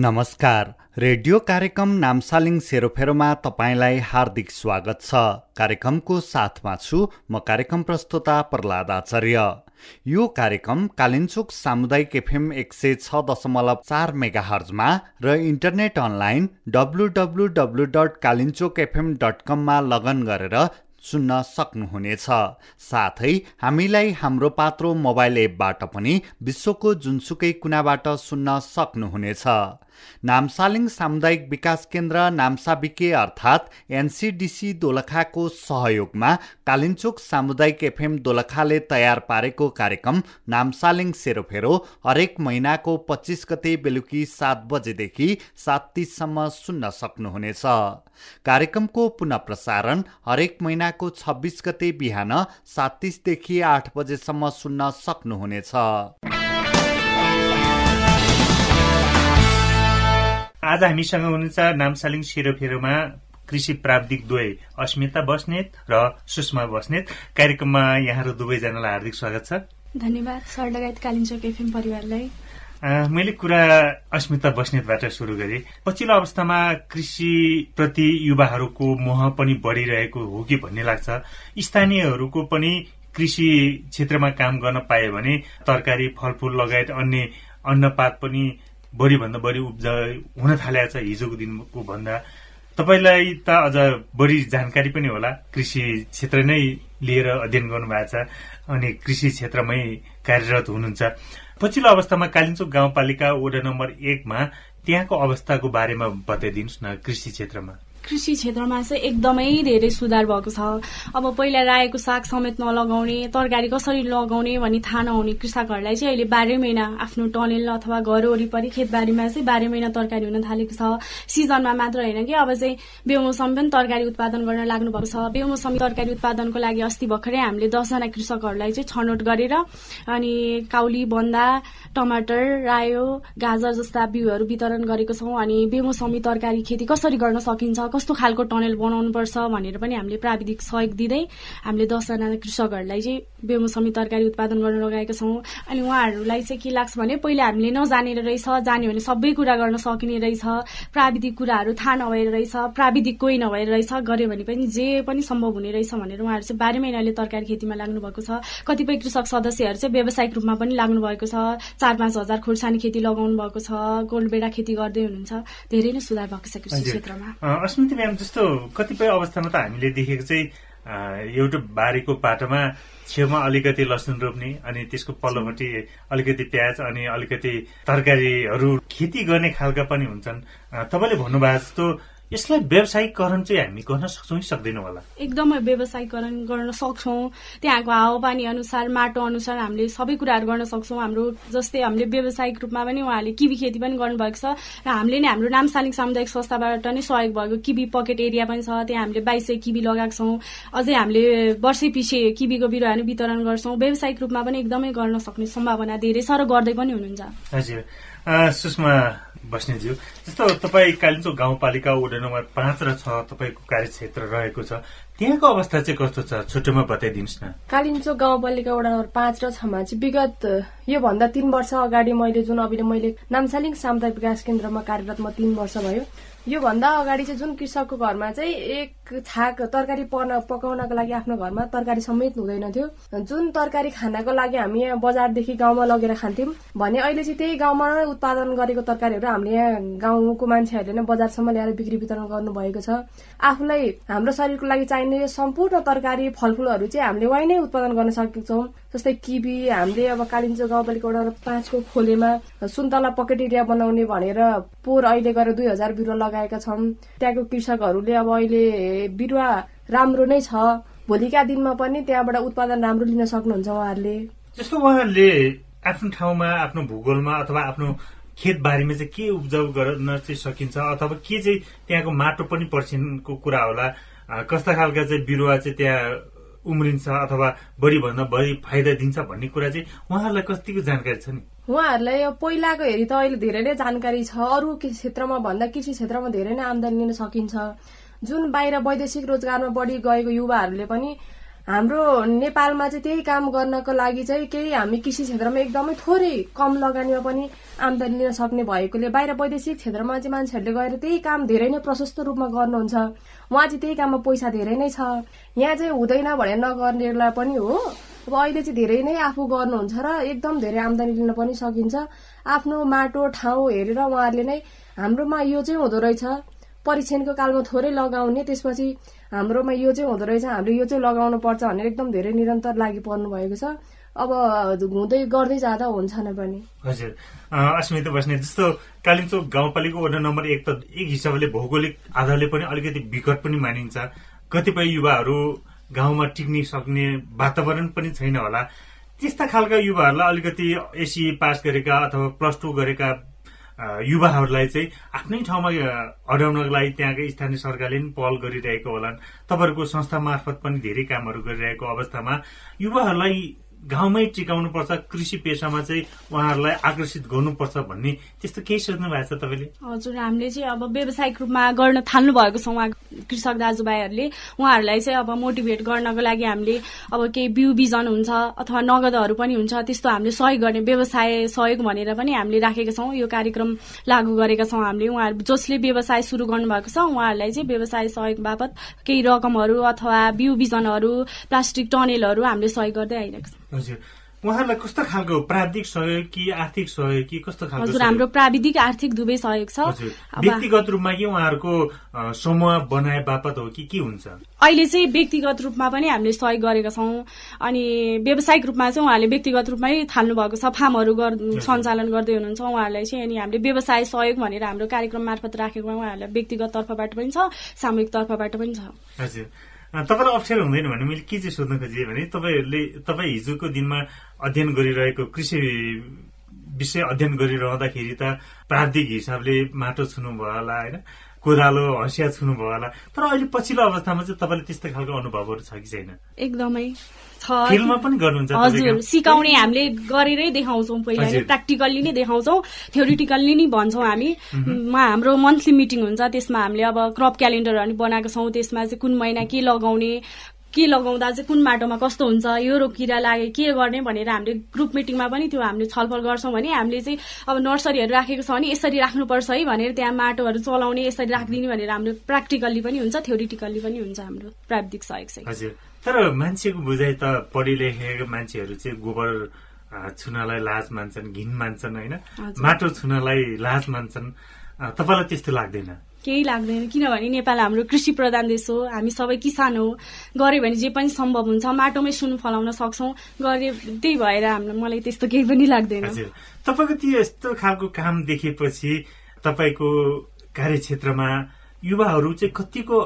नमस्कार। रेडियो कार्यक्रम नामसालिङ सेरोफेरोमा तपाईँलाई हार्दिक स्वागत छ। कार्यक्रमको साथमा छु म कार्यक्रम प्रस्तुता प्रहलाद आचार्य। यो कार्यक्रम कालिन्चोक सामुदायिक एफएम एक सय छ दशमलव चार मेगा हर्जमा र internet online W W W dot Kalinchok FM dot कममा लगन गरेर सुन्न सक्नुहुनेछ। साथै हामीलाई हाम्रो पात्रो मोबाइल एपबाट पनि विश्वको जुनसुकै कुनाबाट सुन्न सक्नुहुनेछ। नामसालिङ सामुदायिक विकास केन्द्र नाम्साबिके अर्थात् एनसिडिसी दोलखाको सहयोगमा कालिन्चोक सामुदायिक एफएम दोलखाले तयार पारेको कार्यक्रम नामसालिङ सेरोफेरो हरेक महिनाको पच्चिस गते बेलुकी सात बजेदेखि सात तिससम्म सुन्न सक्नुहुनेछ। कार्यक्रमको पुनः प्रसारण हरेक महिनाको छब्बिस गते बिहान सात तिसदेखि आठ बजेसम्म सुन्न सक्नुहुनेछ। आज हामीसँग हुनुहुन्छ नामसालिङ सेरोफेरोमा कृषि प्राविधिक दुवै अस्मिता बस्नेत र सुषमा बस्नेत। कार्यक्रममा यहाँहरू दुवैजनालाई हार्दिक स्वागत छ। धन्यवाद सर लगायत कालिम्चोक एफएम परिवारलाई। मैले कुरा अस्मिता बस्नेतबाट सुरु गरेँ। पछिल्लो अवस्थामा कृषि प्रति युवाहरूको मोह पनि बढ़िरहेको हो कि भन्ने लाग्छ। स्थानीयहरूको पनि कृषि क्षेत्रमा काम गर्न पाए भने तरकारी फलफूल लगायत अन्य अन्नपात पनि बढीभन्दा बढी उब्जा हुन थालेको छ हिजोको दिनको भन्दा। तपाईँलाई त अझ बढी जानकारी पनि होला। कृषि क्षेत्र नै लिएर अध्ययन गर्नुभएको छ अनि कृषि क्षेत्रमै कार्यरत हुनुहुन्छ। पछिल्लो अवस्थामा कालिम्चोक गाउँपालिका वडा नम्बर एकमा त्यहाँको अवस्थाको बारेमा बताइदिनुहोस् न कृषि क्षेत्रमा। कृषि क्षेत्रमा चाहिँ एकदमै धेरै सुधार भएको छ। अब पहिला रायोको साग समेत नलगाउने तरकारी कसरी लगाउने भन्ने थाहा नहुने कृषकहरूलाई चाहिँ अहिले बाह्रै महिना आफ्नो टनेल अथवा घर वरिपरि खेतबारीमा चाहिँ बाह्रै महिना तरकारी हुन थालेको छ। सिजनमा मात्र होइन कि अब चाहिँ बेमौसम पनि तरकारी उत्पादन गर्न लाग्नु भएको छ। बेमौसमी तरकारी उत्पादनको लागि अस्ति भर्खरै हामीले दसजना कृषकहरूलाई चाहिँ छनौट गरेर अनि काउली बन्दा टमाटर रायो गाजर जस्ता बिउहरू वितरण गरेको छौँ। अनि बेमौसमी तरकारी खेती कसरी गर्न सकिन्छ? कस्तो खालको टनेल बनाउनुपर्छ भनेर पनि हामीले प्राविधिक सहयोग दिँदै हामीले दसजना कृषकहरूलाई चाहिँ बेमौसमी तरकारी उत्पादन गर्न लगाएका छौँ। अनि उहाँहरूलाई चाहिँ के लाग्छ भने पहिला हामीले नजानेर रहेछ जान्यो भने सबै कुरा गर्न सकिने रहेछ प्राविधिक कुराहरू थाहा नभएर रहेछ प्राविधिक कोही नभएर रहेछ गऱ्यो भने पनि जे पनि सम्भव हुने रहेछ भनेर उहाँहरू चाहिँ बाह्र महिनाले तरकारी खेतीमा लाग्नु भएको छ। कतिपय कृषक सदस्यहरू चाहिँ व्यावसायिक रूपमा पनि लाग्नु भएको छ चार पाँच हजार खोर्सानी खेती लगाउनु भएको छ गोलबेडा खेती गर्दै हुनुहुन्छ। धेरै नै सुधार भएको छ कृषि क्षेत्रमा। सुन्ती म्याम जस्तो कतिपय अवस्थामा त हामीले देखेको चाहिँ एउटा बारीको पाटोमा छेउमा अलिकति लसुन रोप्ने अनि त्यसको पल्लोपट्टि अलिकति प्याज अनि अलिकति तरकारीहरू खेती गर्ने खालका पनि हुन्छन्। तपाईँले भन्नुभएको जस्तो यसलाई व्यवसायीकरण चाहिँ हामी गर्न सक्छौँ कि सक्दैनौँ होला। एकदमै व्यवसायीकरण गर्न सक्छौँ। त्यहाँको हावापानी अनुसार माटो अनुसार हामीले सबै कुराहरू गर्न सक्छौँ। हाम्रो जस्तै हामीले व्यावसायिक रूपमा पनि उहाँले किबी खेती पनि गर्नुभएको छ र हामीले नै हाम्रो नामसालिङ सामुदायिक संस्थाबाट नै सहयोग भएको किबी पकेट एरिया पनि छ। त्यहाँ हामीले बाइस सय किबी लगाएको छौँ। अझै हामीले वर्षै पछि किबीको बिरुवाहरू वितरण गर्छौँ। व्यावसायिक रूपमा पनि एकदमै गर्न सक्ने सम्भावना धेरै छ र गर्दै पनि हुनुहुन्छ। हजुर। सुषमा बस्नेज्यू जस्तो तपाईँ कालिम्पोङ गाउँपालिका वडा नम्बर पाँच र छ तपाईँको कार्यक्षेत्र रहेको छ त्यहाँको अवस्था चाहिँ कस्तो छ? छुट्टोमा बताइदिनुहोस् न। कालिम्चोक गाउँपालिका वडा नम्बर पाँच र छमा चाहिँ विगत योभन्दा तीन वर्ष अगाडि मैले जुन अहिले मैले नामसालिङ सामुदायिक विकास केन्द्रमा कार्यरत म तीन वर्ष भयो योभन्दा अगाडि चाहिँ जुन कृषकको घरमा चाहिँ एक छाक तरकारी पर्न पकाउनको लागि आफ्नो घरमा तरकारी समेत हुँदैन थियो जुन तरकारी खानको लागि हामी यहाँ बजारदेखि गाउँमा लगेर खान्थ्यौँ भने अहिले चाहिँ त्यही गाउँमा उत्पादन गरेको तरकारीहरू हामीले यहाँ गाउँको मान्छेहरूले नै बजारसम्म ल्याएर बिक्री वितरण गर्नुभएको छ। आफूलाई हाम्रो शरीरको लागि चाहिने सम्पूर्ण तरकारी फलफुलहरू चाहिँ हामीले वहीँ नै उत्पादन गर्न सकेछौँ। जस्तै किबी हामीले अब कालिम्चो गाउँपालिका वडा पाँचको खोलेमा सुन्तला पकेट एरिया बनाउने भनेर पोहोर अहिले गएर दुई हजार बिरुवा लगाएका छौँ। त्यहाँको कृषकहरूले अब अहिले बिरुवा राम्रो नै छ। भोलिका दिनमा पनि त्यहाँबाट उत्पादन राम्रो लिन सक्नुहुन्छ उहाँहरूले। जस्तो उहाँहरूले आफ्नो ठाउँमा आफ्नो भूगोलमा अथवा आफ्नो खेतबारीमा चाहिँ के उब्जाउ गर्न चाहिँ सकिन्छ अथवा के चाहिँ त्यहाँको माटो पनि पर्सिनको कुरा होला कस्ता खालका चाहिँ बिरुवा चाहिँ त्यहाँ उम्रिन्छ अथवा बढीभन्दा बढी फाइदा दिन्छ भन्ने कुरा चाहिँ उहाँहरूलाई कतिको जानकारी छ नि? उहाँहरूलाई पहिलाको हेरी त अहिले धेरै नै जानकारी छ। अरू क्षेत्रमा भन्दा कृषि क्षेत्रमा धेरै नै आमदानी लिन सकिन्छ। जुन बाहिर वैदेशिक रोजगारमा बढी गएको युवाहरूले पनि हाम्रो नेपालमा चाहिँ त्यही काम गर्नको लागि चाहिँ केही हामी कृषि क्षेत्रमा एकदमै थोरै कम लगानीमा पनि आमदानी लिन सक्ने भएकोले बाहिर वैदेशिक क्षेत्रमा चाहिँ मान्छेहरूले गएर त्यही काम धेरै नै प्रशस्त रूपमा गर्नुहुन्छ। उहाँ चाहिँ त्यही काममा पैसा धेरै नै छ। यहाँ चाहिँ हुँदैन भनेर नगर्नेलाई पनि हो। अब अहिले चाहिँ धेरै नै आफू गर्नुहुन्छ र एकदम धेरै आमदानी लिन पनि सकिन्छ। आफ्नो माटो ठाउँ हेरेर उहाँहरूले नै हाम्रोमा यो चाहिँ हुँदो रहेछ। परीक्षणको कालमा थोरै लगाउने त्यसपछि हाम्रोमा यो चाहिँ हुँदो रहेछ हामीले यो चाहिँ लगाउनु पर्छ भनेर एकदम धेरै निरन्तर लागि पर्नु भएको छ। अब हुँदै गर्दै जाँदा हुन्छ नै पनि। हजुर। अस्मिता बस्ने जस्तो कालिम्चोक गाउँपालिका वडा नम्बर एक त एक हिसाबले भौगोलिक आधारले पनि अलिकति विकट पनि मानिन्छ। कतिपय युवाहरू गाउँमा टिक्न सक्ने वातावरण पनि छैन होला। त्यस्ता खालका युवाहरूलाई अलिकति एसी पास गरेका अथवा प्लस टू गरेका युवाहरूलाई चाहिँ आफ्नै ठाउँमा अड्याउनको लागि त्यहाँकै स्थानीय सरकारले पनि पहल गरिरहेको होलान्। तपाईँहरूको संस्था मार्फत पनि धेरै कामहरू गरिरहेको अवस्थामा युवाहरूलाई गाउँमै टिकाउनुपर्छ कृषि पेसामा चाहिँ उहाँहरूलाई आकर्षित गर्नुपर्छ भन्ने त्यस्तो केही सोच्नु भएको छ तपाईँले? हजुर हामीले चाहिँ अब व्यावसायिक रूपमा गर्न थाल्नु भएको छ उहाँ कृषक दाजुभाइहरूले। उहाँहरूलाई चाहिँ अब मोटिभेट गर्नको लागि हामीले अब केही बिउ बिजन हुन्छ अथवा नगदहरू पनि हुन्छ त्यस्तो हामीले सहयोग गर्ने व्यवसाय सहयोग भनेर पनि हामीले राखेका छौँ। यो कार्यक्रम लागू गरेका छौँ हामीले। उहाँहरू जसले व्यवसाय सुरु गर्नुभएको छ उहाँहरूलाई चाहिँ व्यवसाय सहयोग बापत केही रकमहरू अथवा बिउ बिजनहरू प्लास्टिक टनेलहरू हामीले सहयोग गर्दै आइरहेको छौँ। हजुर। उहाँहरूलाई कस्तो खालको प्राविधिक सहयोग कि आर्थिक सहयोग कि कस्तो खालको हजुर हाम्रो प्राविधिक आर्थिक दुवै सहयोग छ। व्यक्तिगत रूपमा कि उहाँहरूको समूह बनाए बापत हो कि के हुन्छ? अहिले चाहिँ व्यक्तिगत रूपमा पनि हामीले सहयोग गरेका छौँ अनि व्यावसायिक रूपमा चाहिँ उहाँले व्यक्तिगत रूपमै थाल्नु भएको छ फार्महरू सञ्चालन गर्दै हुनुहुन्छ उहाँहरूलाई चाहिँ अनि हामीले व्यवसाय सहयोग भनेर हाम्रो कार्यक्रम मार्फत राखेको उहाँहरूलाई व्यक्तिगत तर्फबाट पनि छ सामूहिक तर्फबाट पनि छ। हजुर। तपाईँलाई अप्ठ्यारो हुँदैन भने मैले के चाहिँ सोध्न खोजेँ भने तपाईँहरूले तपाईँ हिजोको दिनमा अध्ययन गरिरहेको कृषि विषय अध्ययन गरिरहँदाखेरि त प्राविधिक हिसाबले माटो छुनुभयो होला होइन? कोदालो हँसिया छुनुभयो होला। तर अहिले पछिल्लो अवस्थामा चाहिँ तपाईँले त्यस्तो खालको अनुभवहरू छ कि छैन? एकदमै। पनि गर्नुहुन्छ हजुर सिकाउने हामीले गरेरै देखाउँछौँ पहिला। नै प्र्याक्टिकल्ली नै देखाउँछौँ थ्योरिटिकल्ली नै भन्छौँ हामी। हाम्रो मन्थली मिटिङ हुन्छ त्यसमा हामीले अब क्रप क्यालेन्डरहरू बनाएको छौँ त्यसमा चाहिँ कुन महिना के लगाउने के लगाउँदा चाहिँ कुन माटोमा कस्तो हुन्छ यो रोग किरा लागे के गर्ने भनेर हामीले ग्रुप मिटिङमा पनि त्यो हामीले छलफल गर्छौँ भने हामीले चाहिँ अब नर्सरीहरू राखेको छ भने यसरी राख्नुपर्छ है भनेर त्यहाँ माटोहरू चलाउने यसरी राखिदिने भनेर हाम्रो प्र्याक्टिकल्ली पनि हुन्छ थ्योरिटिकल्ली पनि हुन्छ हाम्रो प्राविधिक सहयोग चाहिँ। तर मान्छेको बुझाइ त पढि लेखेको मान्छेहरू चाहिँ गोबर छुनलाई लाज मान्छन् घिन मान्छन् होइन? माटो छुनलाई लाज मान्छन्। तपाईँलाई त्यस्तो लाग्दैन? केही लाग्दैन किनभने नेपाल हाम्रो कृषि प्रधान देश हो। हामी सबै किसान हो। गऱ्यो भने जे पनि सम्भव हुन्छ माटोमै सुन फलाउन सक्छौँ। गरे त्यही भएर हाम्रो मलाई त्यस्तो केही पनि लाग्दैन। तपाईँको त्यो यस्तो खालको काम देखेपछि तपाईँको कार्यक्षेत्रमा युवाहरू चाहिँ कतिको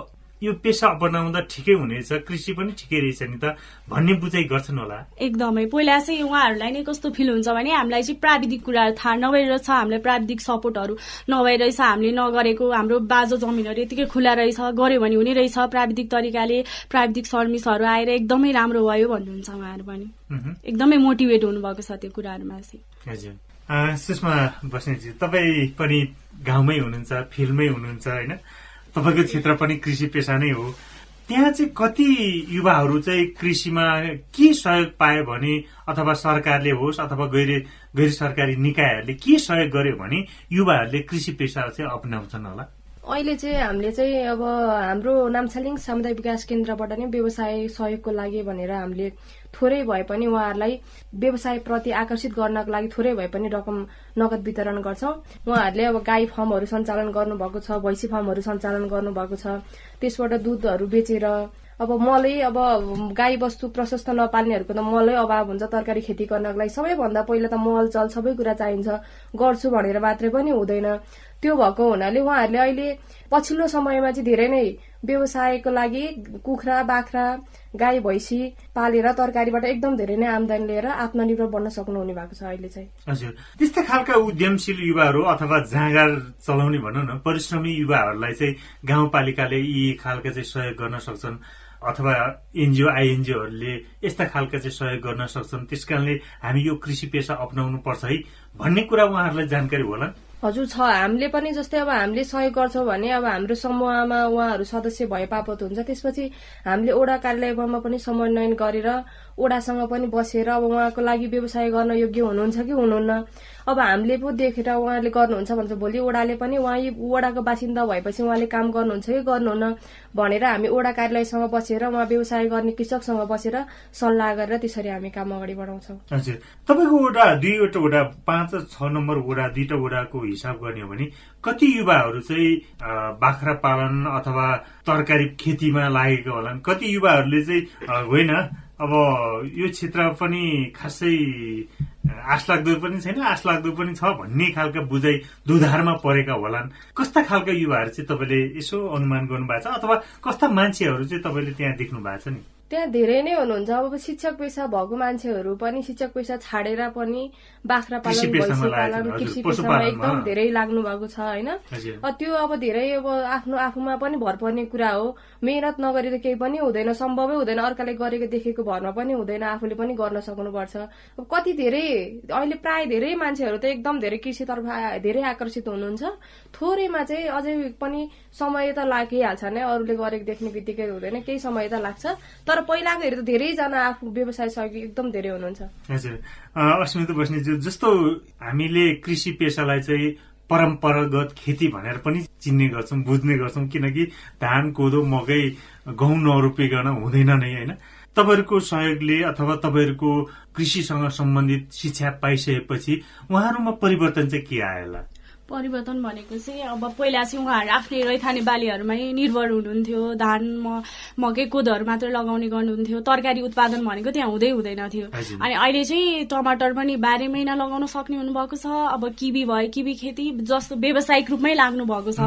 यो पेसा अपनाउँदा ठिकै हुनेछ कृषि पनि ठिकै रहेछ नि त। भन्ने बुझाइ गर्छन् होला। एकदमै। पहिला चाहिँ उहाँहरूलाई नै कस्तो फिल हुन्छ भने हामीलाई चाहिँ प्राविधिक कुराहरू थाहा नभएर छ हामीलाई प्राविधिक सपोर्टहरू नभएर रहेछ हामीले नगरेको हाम्रो बाजो जमिनहरू यतिकै खुला रहेछ गऱ्यो भने हुने रहेछ। प्राविधिक तरिकाले प्राविधिक सर्भिसहरू आएर एकदमै राम्रो भयो भन्नुहुन्छ उहाँहरू पनि। एकदमै मोटिभेट हुनुभएको छ त्यो कुराहरूमा चाहिँ। हजुर। सुषमा बस्नेजी तपाईँ पनि गाउँमै हुनुहुन्छ फिल्डमै हुनुहुन्छ होइन? तपाईँको क्षेत्र पनि कृषि पेसा नै हो। त्यहाँ चाहिँ कति युवाहरू चाहिँ कृषिमा के सहयोग पायो भने अथवा सरकारले होस् अथवा गैर गैर सरकारी निकायहरूले के सहयोग गर्यो भने युवाहरूले कृषि पेसा चाहिँ अप्नाउँछन् होला? अहिले चाहिँ हामीले चाहिँ अब हाम्रो नाम्सालिङ सामुदायिक विकास केन्द्रबाट नै व्यवसाय सहयोगको लागि भनेर हामीले थोरै भए पनि उहाँहरूलाई व्यवसायप्रति आकर्षित गर्नको लागि थोरै भए पनि रकम नगद वितरण गर्छौं। उहाँहरूले अब गाई फर्महरू सञ्चालन गर्नुभएको छ भैँसी फर्महरू सञ्चालन गर्नुभएको छ त्यसबाट दुधहरू बेचेर अब मलै अब गाई बस्तु प्रशस्त नपाल्नेहरूको त मलै अभाव हुन्छ तरकारी खेती गर्नको लागि सबैभन्दा पहिला त मल चल सबै कुरा चाहिन्छ गर्छु भनेर मात्रै पनि हुँदैन। त्यो भएको हुनाले उहाँहरूले अहिले पछिल्लो समयमा चाहिँ धेरै नै व्यवसायको लागि कुखुरा बाख्रा गाई भैँसी पालेर तरकारीबाट एकदम धेरै नै आमदानी लिएर आत्मनिर्भर बन्न सक्नुहुने भएको छ अहिले चाहिँ। हजुर। त्यस्तै खालका उद्यमशील युवाहरू अथवा जाँगार चलाउने भनौँ न परिश्रमी युवाहरूलाई चाहिँ गाउँपालिकाले यी खालका चाहिँ सहयोग गर्न सक्छन् अथवा एनजिओ आइएनजिओहरूले यस्ता खालका चाहिँ सहयोग गर्न सक्छन्। त्यस कारणले हामी यो कृषि पेसा अप्नाउनु पर्छ है। भन्ने कुरा उहाँहरूलाई जानकारी होला। हजुर छ। हामीले पनि जस्तै अब हामीले सहयोग गर्छौँ भने अब हाम्रो समूहमा उहाँहरू सदस्य भए बापत हुन्छ। त्यसपछि हामीले ओडा कार्यालयमा पनि समन्वयन गरेर ओडासँग पनि बसेर अब उहाँको लागि व्यवसाय गर्न योग्य हुनुहुन्छ कि हुनुहुन्न? अब हामीले पो देखेर उहाँले गर्नुहुन्छ भन्छ भोलि ओडाले पनि उहाँ ओडाको बासिन्दा भएपछि उहाँले काम गर्नुहुन्छ कि गर्नुहुन्न? भनेर हामी ओडा कार्यालयसँग बसेर उहाँ व्यवसाय गर्ने कृषकसँग बसेर सल्लाह गरेर त्यसरी हामी काम अगाडि बढाउँछौँ। हजुर। तपाईँको वडा दुईवटा वडा पाँच छ नम्बर वडा दुईटा वडाको हिसाब गर्ने हो भने कति युवाहरू चाहिँ बाख्रा पालन अथवा तरकारी खेतीमा लागेका होलान्? कति युवाहरूले चाहिँ होइन अब यो क्षेत्र पनि खासै आश लाग्दो पनि छैन आश लाग्दो पनि छ भन्ने खालका बुझाइ दुधारमा परेका होलान्। कस्ता खालका युवाहरू चाहिँ तपाईँले यसो अनुमान गर्नु भएको छ? अथवा कस्ता मान्छेहरू चाहिँ तपाईँले त्यहाँ देख्नु भएको छ नि? त्यहाँ धेरै नै हुनुहुन्छ। अब शिक्षक पेसा भएको मान्छेहरू पनि शिक्षक पेसा छाडेर पनि बाख्रा पालन भैँसी पालन कृषि पेसामा एकदम धेरै लाग्नु भएको छ होइन? त्यो अब धेरै अब आफ्नो आफूमा पनि भर पर्ने कुरा हो। मेहनत नगरी त केही पनि हुँदैन सम्भवै हुँदैन। अर्काले गरेको देखेको भरमा पनि हुँदैन आफूले पनि गर्न सक्नुपर्छ। कति धेरै अहिले प्राय धेरै मान्छेहरू त एकदम धेरै कृषितर्फ धेरै आकर्षित हुनुहुन्छ। थोरैमा चाहिँ अझै पनि समय त लागिहाल्छ नै अरूले गरेको देख्ने बित्तिकै हुँदैन केही समय त लाग्छ। तर पहिलाको हेरेर त धेरैजना आफू व्यवसाय सहयोगी एकदम धेरै हुनुहुन्छ। हजुर। अस्मिता बस्नेज्यू जस्तो हामीले कृषि पेसालाई चाहिँ परम्परागत खेती भनेर पनि चिन्ने गर्छौँ बुझ्ने गर्छौँ किनकि धान कोदो मकै गहुँ नरोपिकन हुँदैन नै होइन? तपाईँहरूको सहयोगले अथवा तपाईँहरूको कृषिसँग सम्बन्धित शिक्षा पाइसकेपछि उहाँहरूमा परिवर्तन चाहिँ के आयो परिवर्तन भनेको चाहिँ अब पहिला चाहिँ उहाँहरू आफ्नै रैथाने बालीहरूमै निर्भर हुनुहुन्थ्यो। धान मकै कोदोहरू मात्रै लगाउने गर्नुहुन्थ्यो। तरकारी उत्पादन भनेको त्यहाँ हुँदै हुँदैन थियो। अनि अहिले चाहिँ टमाटर पनि बाह्रै महिना लगाउन सक्ने हुनुभएको छ। अब किबी भयो किबी खेती जस्तो व्यावसायिक रूपमै लाग्नु भएको छ।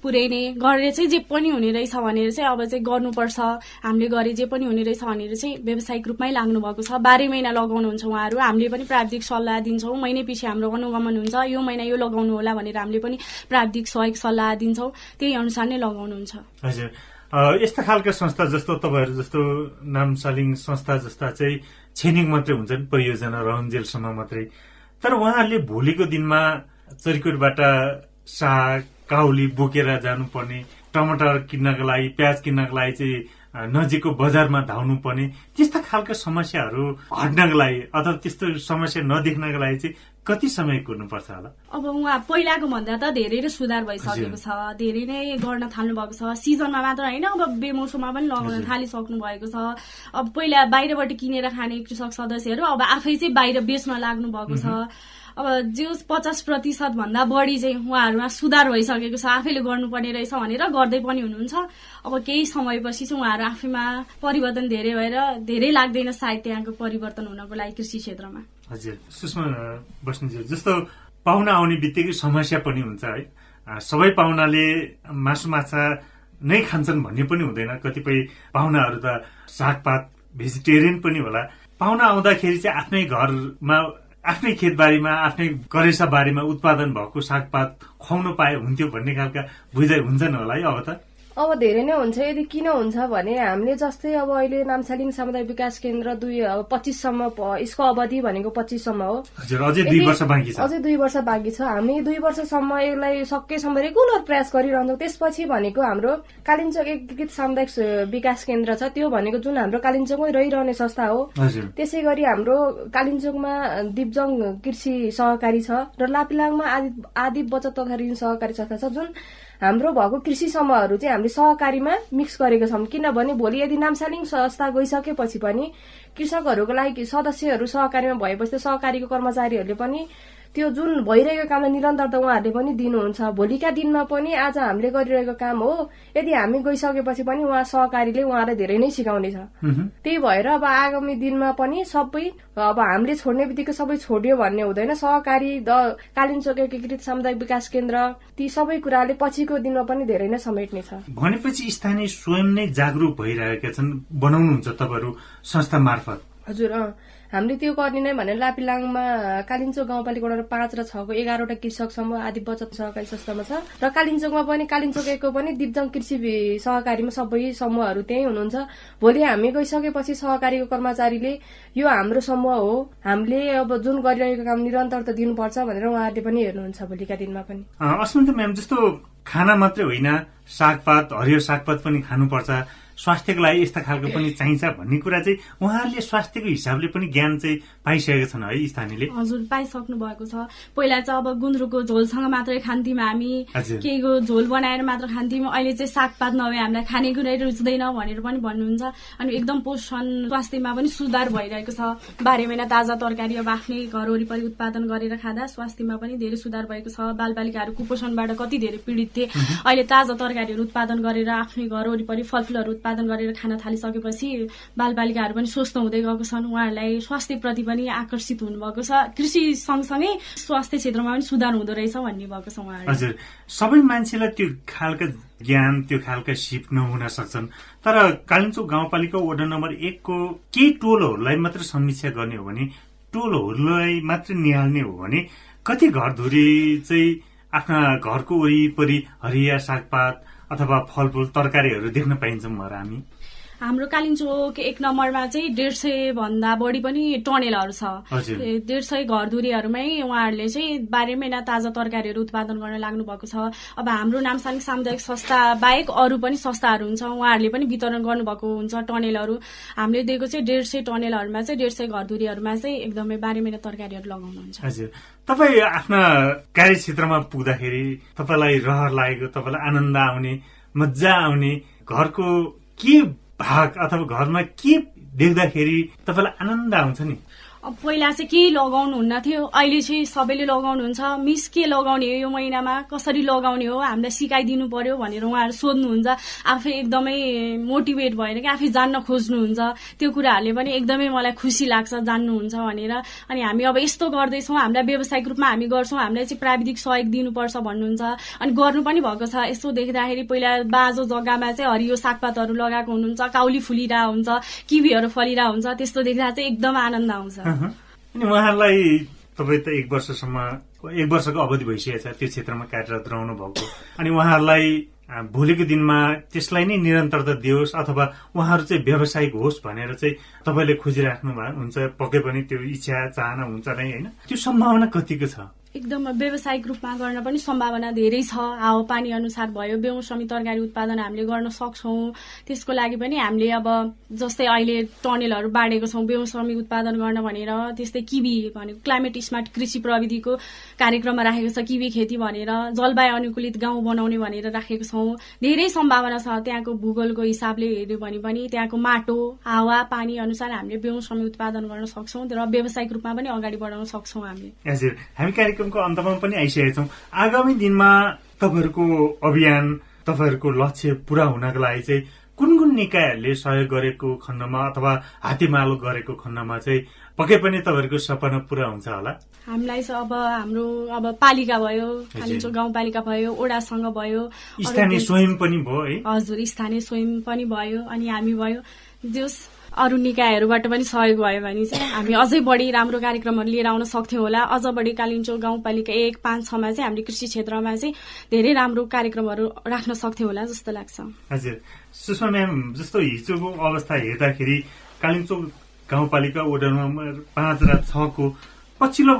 पुरै नै गरेर चाहिँ जे पनि हुने रहेछ भनेर चाहिँ अब चाहिँ गर्नुपर्छ। हामीले गरे जे पनि हुने रहेछ भनेर चाहिँ व्यावसायिक रूपमै लाग्नु भएको छ। बाह्रै महिना लगाउनुहुन्छ उहाँहरू। हामीले पनि प्राविधिक सल्लाह दिन्छौँ। महिनै पछि हाम्रो अनुगमन हुन्छ। यो महिना यो लगाउनु होला भनेर हामीले पनि प्राविधिक सहयोग सल्लाह दिन्छौँ। त्यही अनुसार नै लगाउनुहुन्छ। हजुर। यस्ता खालका संस्था जस्तो तपाईँहरू जस्तो नामसालिङ संस्था जस्ता चाहिँ छेनिङ मात्रै हुन्छन् परियोजना रहन्जेलसम्म मात्रै। तर उहाँहरूले भोलिको दिनमा चरिकोटबाट साग काउली बोकेर जानुपर्ने टमाटर किन्नको लागि प्याज किन्नको लागि चाहिँ नजिकको बजारमा धाउनु पर्ने त्यस्ता खालका समस्याहरू हट्नको लागि अथवा त्यस्तो समस्या नदेख्नको लागि चाहिँ कति समय कुर्नुपर्छ होला? अब उहाँ पहिलाको भन्दा त धेरै नै सुधार भइसकेको छ धेरै नै गर्न थाल्नु भएको छ। सिजनमा मात्र होइन अब बेमौसममा पनि लगाउन थालिसक्नु भएको छ। अब पहिला बाहिरबाट किनेर खाने कृषक सदस्यहरू अब आफै चाहिँ बाहिर बेच्न लाग्नु भएको छ। अब जो पचास प्रतिशत भन्दा बढी चाहिँ उहाँहरूमा सुधार भइसकेको छ आफैले गर्नुपर्ने रहेछ भनेर गर्दै पनि हुनुहुन्छ। अब केही समयपछि चाहिँ उहाँहरू आफैमा परिवर्तन धेरै भएर धेरै लाग्दैन सायद त्यहाँको परिवर्तन हुनको लागि कृषि क्षेत्रमा। हजुर सुषमा बस्नेज्यू जस्तो पाहुना आउने बित्तिकै समस्या पनि हुन्छ है। सबै पाहुनाले मासु माछा नै खान्छन् भन्ने पनि हुँदैन। कतिपय पाहुनाहरू त सागपात भेजिटेरियन पनि होला। पाहुना आउँदाखेरि चाहिँ आफ्नै घरमा आफ्नै खेतबारीमा आफ्नै करेसा बारीमा उत्पादन भएको सागपात खुवाउनु पाए हुन्थ्यो भन्ने खालका बुझाइ हुन्छन् होला है अब त। अब धेरै नै हुन्छ यदि किन हुन्छ भने हामीले जस्तै अब अहिले नामसालिङ सामुदायिक विकास केन्द्र दुई अब पच्चिससम्म यसको अवधि भनेको पच्चिससम्म हो। अझै दुई वर्ष बाँकी छ। हामी दुई वर्षसम्म यसलाई सकेसम्म रेगुलर प्रयास गरिरहन्छौँ। त्यसपछि भनेको हाम्रो कालिम्चोक एकीकृत सामुदायिक विकास केन्द्र छ। त्यो भनेको जुन हाम्रो कालिम्चोकमै रहिरहने संस्था हो। त्यसै गरी हाम्रो कालिम्चोकमा दिपजङ कृषि सहकारी छ र लापिलाङमा आदि आदि बचत तथा ऋण सहकारी संस्था छ जुन हाम्रो भएको कृषि समूहहरू चाहिँ हामीले सहकारीमा मिक्स गरेका छौँ। किनभने भोलि यदि नामसालिङ संस्था गइसकेपछि पनि कृषकहरूको लागि सदस्यहरू सहकारीमा भएपछि सहकारीको कर्मचारीहरूले पनि त्यो जुन भइरहेको कामलाई निरन्तरता उहाँहरूले पनि दिनुहुन्छ भोलिका दिनमा पनि आज हामीले गरिरहेको काम हो। यदि हामी गइसकेपछि पनि उहाँ सहकारीले उहाँलाई धेरै नै सिकाउनेछ। त्यही भएर अब आगामी दिनमा पनि सबै अब हामीले छोड्ने बित्तिकै सबै छोड्यो भन्ने हुँदैन। सहकारी द कालिम्चोक एकीकृत सामुदायिक विकास केन्द्र ती सबै कुराले पछिको दिनमा पनि धेरै नै समेट्ने छ भनेपछि स्थानीय स्वयं नै जागरूक भइरहेका छन् बनाउनुहुन्छ तपाईँहरू संस्था मार्फत? हजुर हामीले त्यो गर्ने नै भने लापिलाङमा कालिम्चोक गाउँपालिका वडा पाँच र छको एघारवटा कृषक समूह आदि बचत सहकारी संस्थामा छ। र कालिम्चोकमा पनि कालिम्चोक एकको पनि दिप्जङ कृषि सहकारीमा सबै समूहहरू त्यही हुनुहुन्छ। भोलि हामी गइसकेपछि सहकारीको कर्मचारीले यो हाम्रो समूह हो। हामीले अब जुन गरिरहेको काम निरन्तर त दिनुपर्छ भनेर उहाँहरूले पनि हेर्नुहुन्छ भोलिका दिनमा पनि। अस्मिता म्याम जस्तो खाना मात्रै होइन सागपात हरियो सागपात पनि खानुपर्छ। स्वास्थ्यको लागि यस्ता खालको पनि चाहिन्छ भन्ने कुरा चाहिँ उहाँहरूले स्वास्थ्यको हिसाबले पनि ज्ञान चाहिँ पाइसकेका छन् है स्थानीयले। हजुर पाइसक्नु भएको छ। पहिला चाहिँ अब गुन्द्रुकको झोलसँग मात्रै खान्थ्यौँ हामी। केहीको झोल बनाएर मात्र खान्थ्यौँ। अहिले चाहिँ सागपात नभए हामीलाई खानेकुरै रुच्दैन भनेर पनि भन्नुहुन्छ। अनि एकदम पोषण स्वास्थ्यमा पनि सुधार भइरहेको छ। बाह्र महिना ताजा तरकारी अब आफ्नै घर वरिपरि उत्पादन गरेर खाँदा स्वास्थ्यमा पनि धेरै सुधार भएको छ। बालबालिकाहरू कुपोषणबाट कति धेरै पीडित थिए। अहिले ताजा तरकारीहरू उत्पादन गरेर आफ्नै घर वरिपरि फलफुलहरू उत्पादन गरेर खान थालिसकेपछि बालबालिकाहरू पनि स्वस्थ हुँदै गएको छन्। उहाँहरूलाई स्वास्थ्यप्रति पनि आकर्षित हुनुभएको छ। कृषि सँगसँगै स्वास्थ्य क्षेत्रमा पनि सुधार हुँदो रहेछ भन्ने भएको छ उहाँहरू हजुर। सबै मान्छेलाई त्यो खालका ज्ञान त्यो खालका सिप नहुन सक्छन्। तर कालिम्चोक गाउँपालिका वडा नम्बर एकको केही टोलहरूलाई मात्र समीक्षा गर्ने हो भने टोलहरूलाई मात्र निहाल्ने हो भने कति घरधुरी चाहिँ आफ्ना घरको वरिपरि हरिया सागपात अथवा फलफुल तरकारीहरू देख्न पाइन्छौँ हामी। हाम्रो कालिम्चोक एक नम्बरमा चाहिँ डेढ सय भन्दा बढी पनि टनेलहरू छ। डेढ सय घरधुरीहरूमै उहाँहरूले चाहिँ बाह्रै महिना ताजा तरकारीहरू उत्पादन गर्न लाग्नु भएको छ। अब हाम्रो नामसाङ सामुदायिक संस्था बाहेक अरू पनि संस्थाहरू हुन्छ उहाँहरूले पनि वितरण गर्नुभएको हुन्छ टनेलहरू। हामीले दिएको चाहिँ डेढ सय टनेलहरूमा चाहिँ डेढ सय घरधुरीहरूमा चाहिँ एकदमै बाह्रै महिना तरकारीहरू लगाउनुहुन्छ। हजुर। तपाईँ आफ्ना कार्यक्षेत्रमा पुग्दाखेरि तपाईँलाई रहर लागेको तपाईँलाई आनन्द आउने मजा आउने घरको के भाग अथवा घरमा के देख्दाखेरि तपाईँलाई आनन्द आउँछ नि? अब पहिला चाहिँ केही लगाउनु हुन्न थियो अहिले चाहिँ सबैले लगाउनुहुन्छ। मिस के लगाउने हो यो महिनामा? कसरी लगाउने हो? हामीलाई सिकाइदिनु पर्यो भनेर उहाँहरू सोध्नुहुन्छ। आफै एकदमै मोटिभेट भएर कि आफै जान्न खोज्नुहुन्छ। त्यो कुराहरूले पनि एकदमै मलाई खुसी लाग्छ जान्नुहुन्छ भनेर। अनि हामी अब यस्तो गर्दैछौँ। हामीलाई व्यावसायिक रूपमा हामी गर्छौँ। हामीलाई चाहिँ प्राविधिक सहयोग दिनुपर्छ भन्नुहुन्छ। अनि गर्नु पनि भएको छ। यस्तो देख्दाखेरि पहिला बाँझो जग्गामा चाहिँ हरियो सागपातहरू लगाएको हुनुहुन्छ। काउली फुलिरहेको हुन्छ। किवीहरू फलिरहेको हुन्छ। त्यस्तो देख्दा चाहिँ एकदम आनन्द आउँछ। अनि उहाँहरूलाई तपाईँ त एक वर्षसम्म एक वर्षको अवधि भइसकेको छ त्यो क्षेत्रमा कार्यरत रहनु भएको। अनि उहाँहरूलाई भोलिको दिनमा त्यसलाई नै निरन्तरता दियोस् अथवा उहाँहरू चाहिँ व्यावसायिक होस् भनेर चाहिँ तपाईँले खोजिराख्नु हुन्छ पक्कै पनि त्यो इच्छा चाहना हुन्छ नै होइन? त्यो सम्भावना कतिको छ? एकदम व्यावसायिक रूपमा गर्न पनि सम्भावना धेरै छ। हावापानी अनुसार भयो बेमौसमी तरकारी उत्पादन हामीले गर्न सक्छौँ। त्यसको लागि पनि हामीले अब जस्तै अहिले टनेलहरू बाँडेको छौँ बेमौसमी उत्पादन गर्न भनेर त्यस्तै किवी भनेको क्लाइमेट स्मार्ट कृषि प्रविधिको कार्यक्रममा राखेको छ किवी खेती भनेर जलवायु अनुकूलित गाउँ बनाउने भनेर राखेको छौँ। धेरै सम्भावना छ त्यहाँको भूगोलको हिसाबले हेऱ्यो भने पनि त्यहाँको माटो हावा पानी अनुसार हामीले बेमौसमी उत्पादन गर्न सक्छौँ र व्यावसायिक रूपमा पनि अगाडि बढाउन सक्छौँ हामीले। कार्यक्रमको अन्तमा पनि आइसकेका छौँ आगामी दिनमा तपाईँहरूको अभियान तपाईँहरूको लक्ष्य पूरा हुनको लागि चाहिँ कुन कुन निकायहरूले सहयोग गरेको खण्डमा अथवा हातेमालो गरेको खण्डमा चाहिँ पक्कै पनि तपाईँहरूको सपना पूरा हुन्छ होला? हामीलाई चाहिँ अब हाम्रो अब पालिका भयो कालिम्चोक गाउँपालिका भयो ओडासँग भयो स्थानीय स्वयं पनि भयो है? हजुर स्थानीय स्वयं पनि भयो अनि हामी भयो। जस अरू निकायहरूबाट पनि सहयोग भयो भने चाहिँ हामी अझै बढी राम्रो कार्यक्रमहरू लिएर आउन सक्थ्यौँ होला। अझ बढी कालिम्चोक गाउँपालिका एक पाँच छमा चाहिँ हामीले कृषि क्षेत्रमा चाहिँ धेरै राम्रो कार्यक्रमको राख्न सक्थ्यौँ होला जस्तो लाग्छ। हजुर। सुषमा म्याम जस्तो हिजोको अवस्था हेर्दाखेरि कालिम्पोङ गाउँपालिका वडा नम्बर पाँच र छको पछिल्लो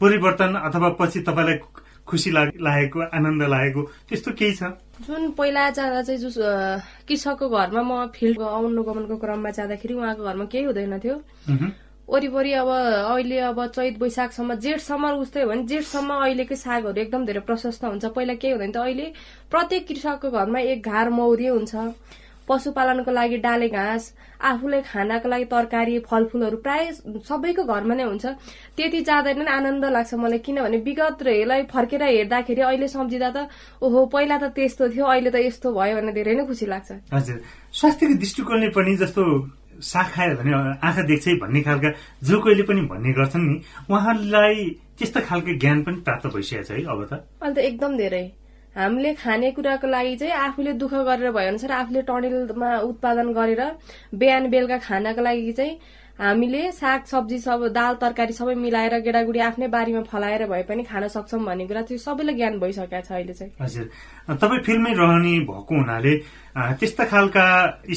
परिवर्तन अथवा पछि तपाईँलाई खुसी लाग- लागेको आनन्द लागेको त्यस्तो केही छ? जुन पहिला जाँदा चाहिँ अ, कृषकको घरमा म फिल्ड अनुगमनको क्रममा जाँदाखेरि उहाँको घरमा केही हुँदैन थियो। वरिपरि अब अहिले अब चैत वैशाखसम्म जेठसम्म उस्तै हो भने जेठसम्म अहिलेकै सागहरू एकदम धेरै प्रशस्त हुन्छ। पहिला केही हुँदैन थियो। अहिले प्रत्येक कृषकको घरमा एक घार मौरी हुन्छ। पशुपालनको लागि डाले घाँस आफूले खानाको लागि तरकारी फलफुलहरू प्राय सबैको घरमा नै हुन्छ। त्यति जाँदैन नि आनन्द लाग्छ मलाई किनभने विगतलाई फर्केर हेर्दाखेरि अहिले सम्झिँदा त ओहो पहिला त त्यस्तो थियो अहिले त यस्तो भयो भने धेरै नै खुसी लाग्छ। हजुर। स्वास्थ्यको दृष्टिकोणले पनि जस्तो साग खायो भने आँखा देख्छै भन्ने खालका जो कोहीले पनि भन्ने गर्छन् नि उहाँलाई त्यस्तो खालको ज्ञान पनि प्राप्त भइसकेको छ है अब त। अहिले त एकदम धेरै। हामीले खानेकुराको लागि चाहिँ आफूले दुःख गरेर भयो अनुसार आफूले टनेलमा उत्पादन गरेर बिहान बेलुका खानाको लागि चाहिँ हामीले साग सब्जी सब दाल तरकारी सबै मिलाएर गेडागुडी आफ्नै बारीमा फलाएर भए पनि खान सक्छौँ भन्ने कुरा त्यो सबैलाई ज्ञान भइसकेको छ अहिले चाहिँ। हजुर। तपाईँ फिल्मै रहने भएको हुनाले त्यस्ता खालका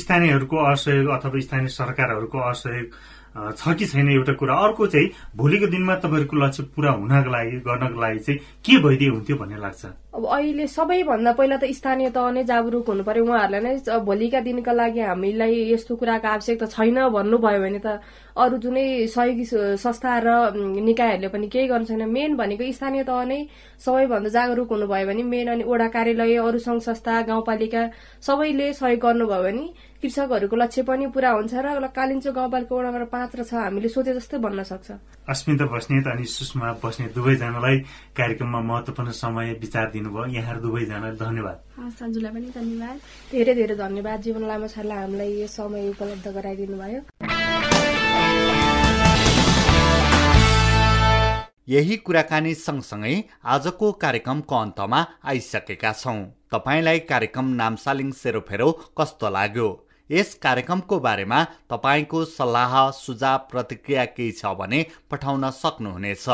स्थानीयहरूको असहयोग अथवा स्थानीय सरकारहरूको असहयोग छ कि छैन एउटा कुरा? अर्को चाहिँ भोलिको दिनमा तपाईँहरूको लक्ष्य पुरा हुनको लागि गर्नको लागि चाहिँ के भइदिए हुन्थ्यो भन्ने लाग्छ? अब अहिले सबैभन्दा पहिला त स्थानीय तह नै जागरुक हुनु पर्यो उहाँहरूलाई नै भोलिका दिनका लागि हामीलाई यस्तो कुराको आवश्यकता छैन भन्नुभयो भने त अरू जुनै सहयोगी संस्था र निकायहरूले पनि केही गर्नु छैन। मेन भनेको स्थानीय तह नै सबैभन्दा जागरुक हुनुभयो भने मेन अनि वडा कार्यालय अरू संघ संस्था गाउँपालिका सबैले सहयोग गर्नुभयो भने कृषकहरूको लक्ष्य पनि पूरा हुन्छ र कालिम्चोक गाउँपालिका वडा नम्बर पाँच र छ हामीले सोचे जस्तै बन्न सक्छ। अस्मिता बस्नेत अनि सुषमा बस्नेत दुवैजनालाई कार्यक्रममा महत्वपूर्ण समय विचार दिनुभयो। यहाँहरू दुवैजनालाई धन्यवाद। पनि धन्यवाद। धेरै धेरै धन्यवाद। जीवन लामो छाडलाई हामीलाई यो समय उपलब्ध गराइदिनु भयो। यही कुराकानी सँगसँगै आजको कार्यक्रमको अन्तमा आइसकेका छौँ। तपाईँलाई कार्यक्रम नामसालिङ सेरोफेरो कस्तो लाग्यो? यस कार्यक्रमको बारेमा तपाईँको सल्लाह सुझाव प्रतिक्रिया केही छ भने पठाउन सक्नुहुनेछ।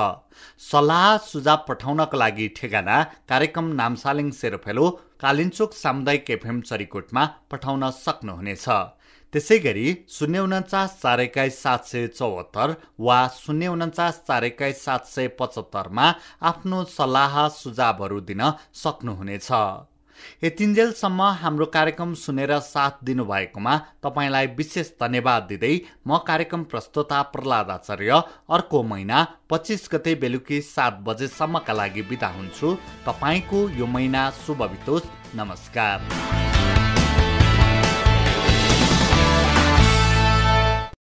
सल्लाह सुझाव पठाउनको लागि ठेगाना कार्यक्रम नामसालिङ सेरोफेलो कालिन्चोक सामुदायिक एफएम चरीकोटमा पठाउन सक्नुहुनेछ। त्यसै गरी शून्य उन्चास चार एक्काइस सात सय चौहत्तर वा शून्य उन्चास चार एक्काइस सात सय पचहत्तरमा आफ्नो सल्लाह सुझावहरू दिन सक्नुहुनेछ। यतिन्जेलसम्म हाम्रो कार्यक्रम सुनेर साथ दिनुभएकोमा तपाईँलाई विशेष धन्यवाद दिँदै म कार्यक्रम प्रस्तुता प्रहलाद आचार्य अर्को महिना पच्चिस गते बेलुकी सात बजेसम्मका लागि बिदा हुन्छु। तपाईँको यो महिना शुभ बितोस्। नमस्कार।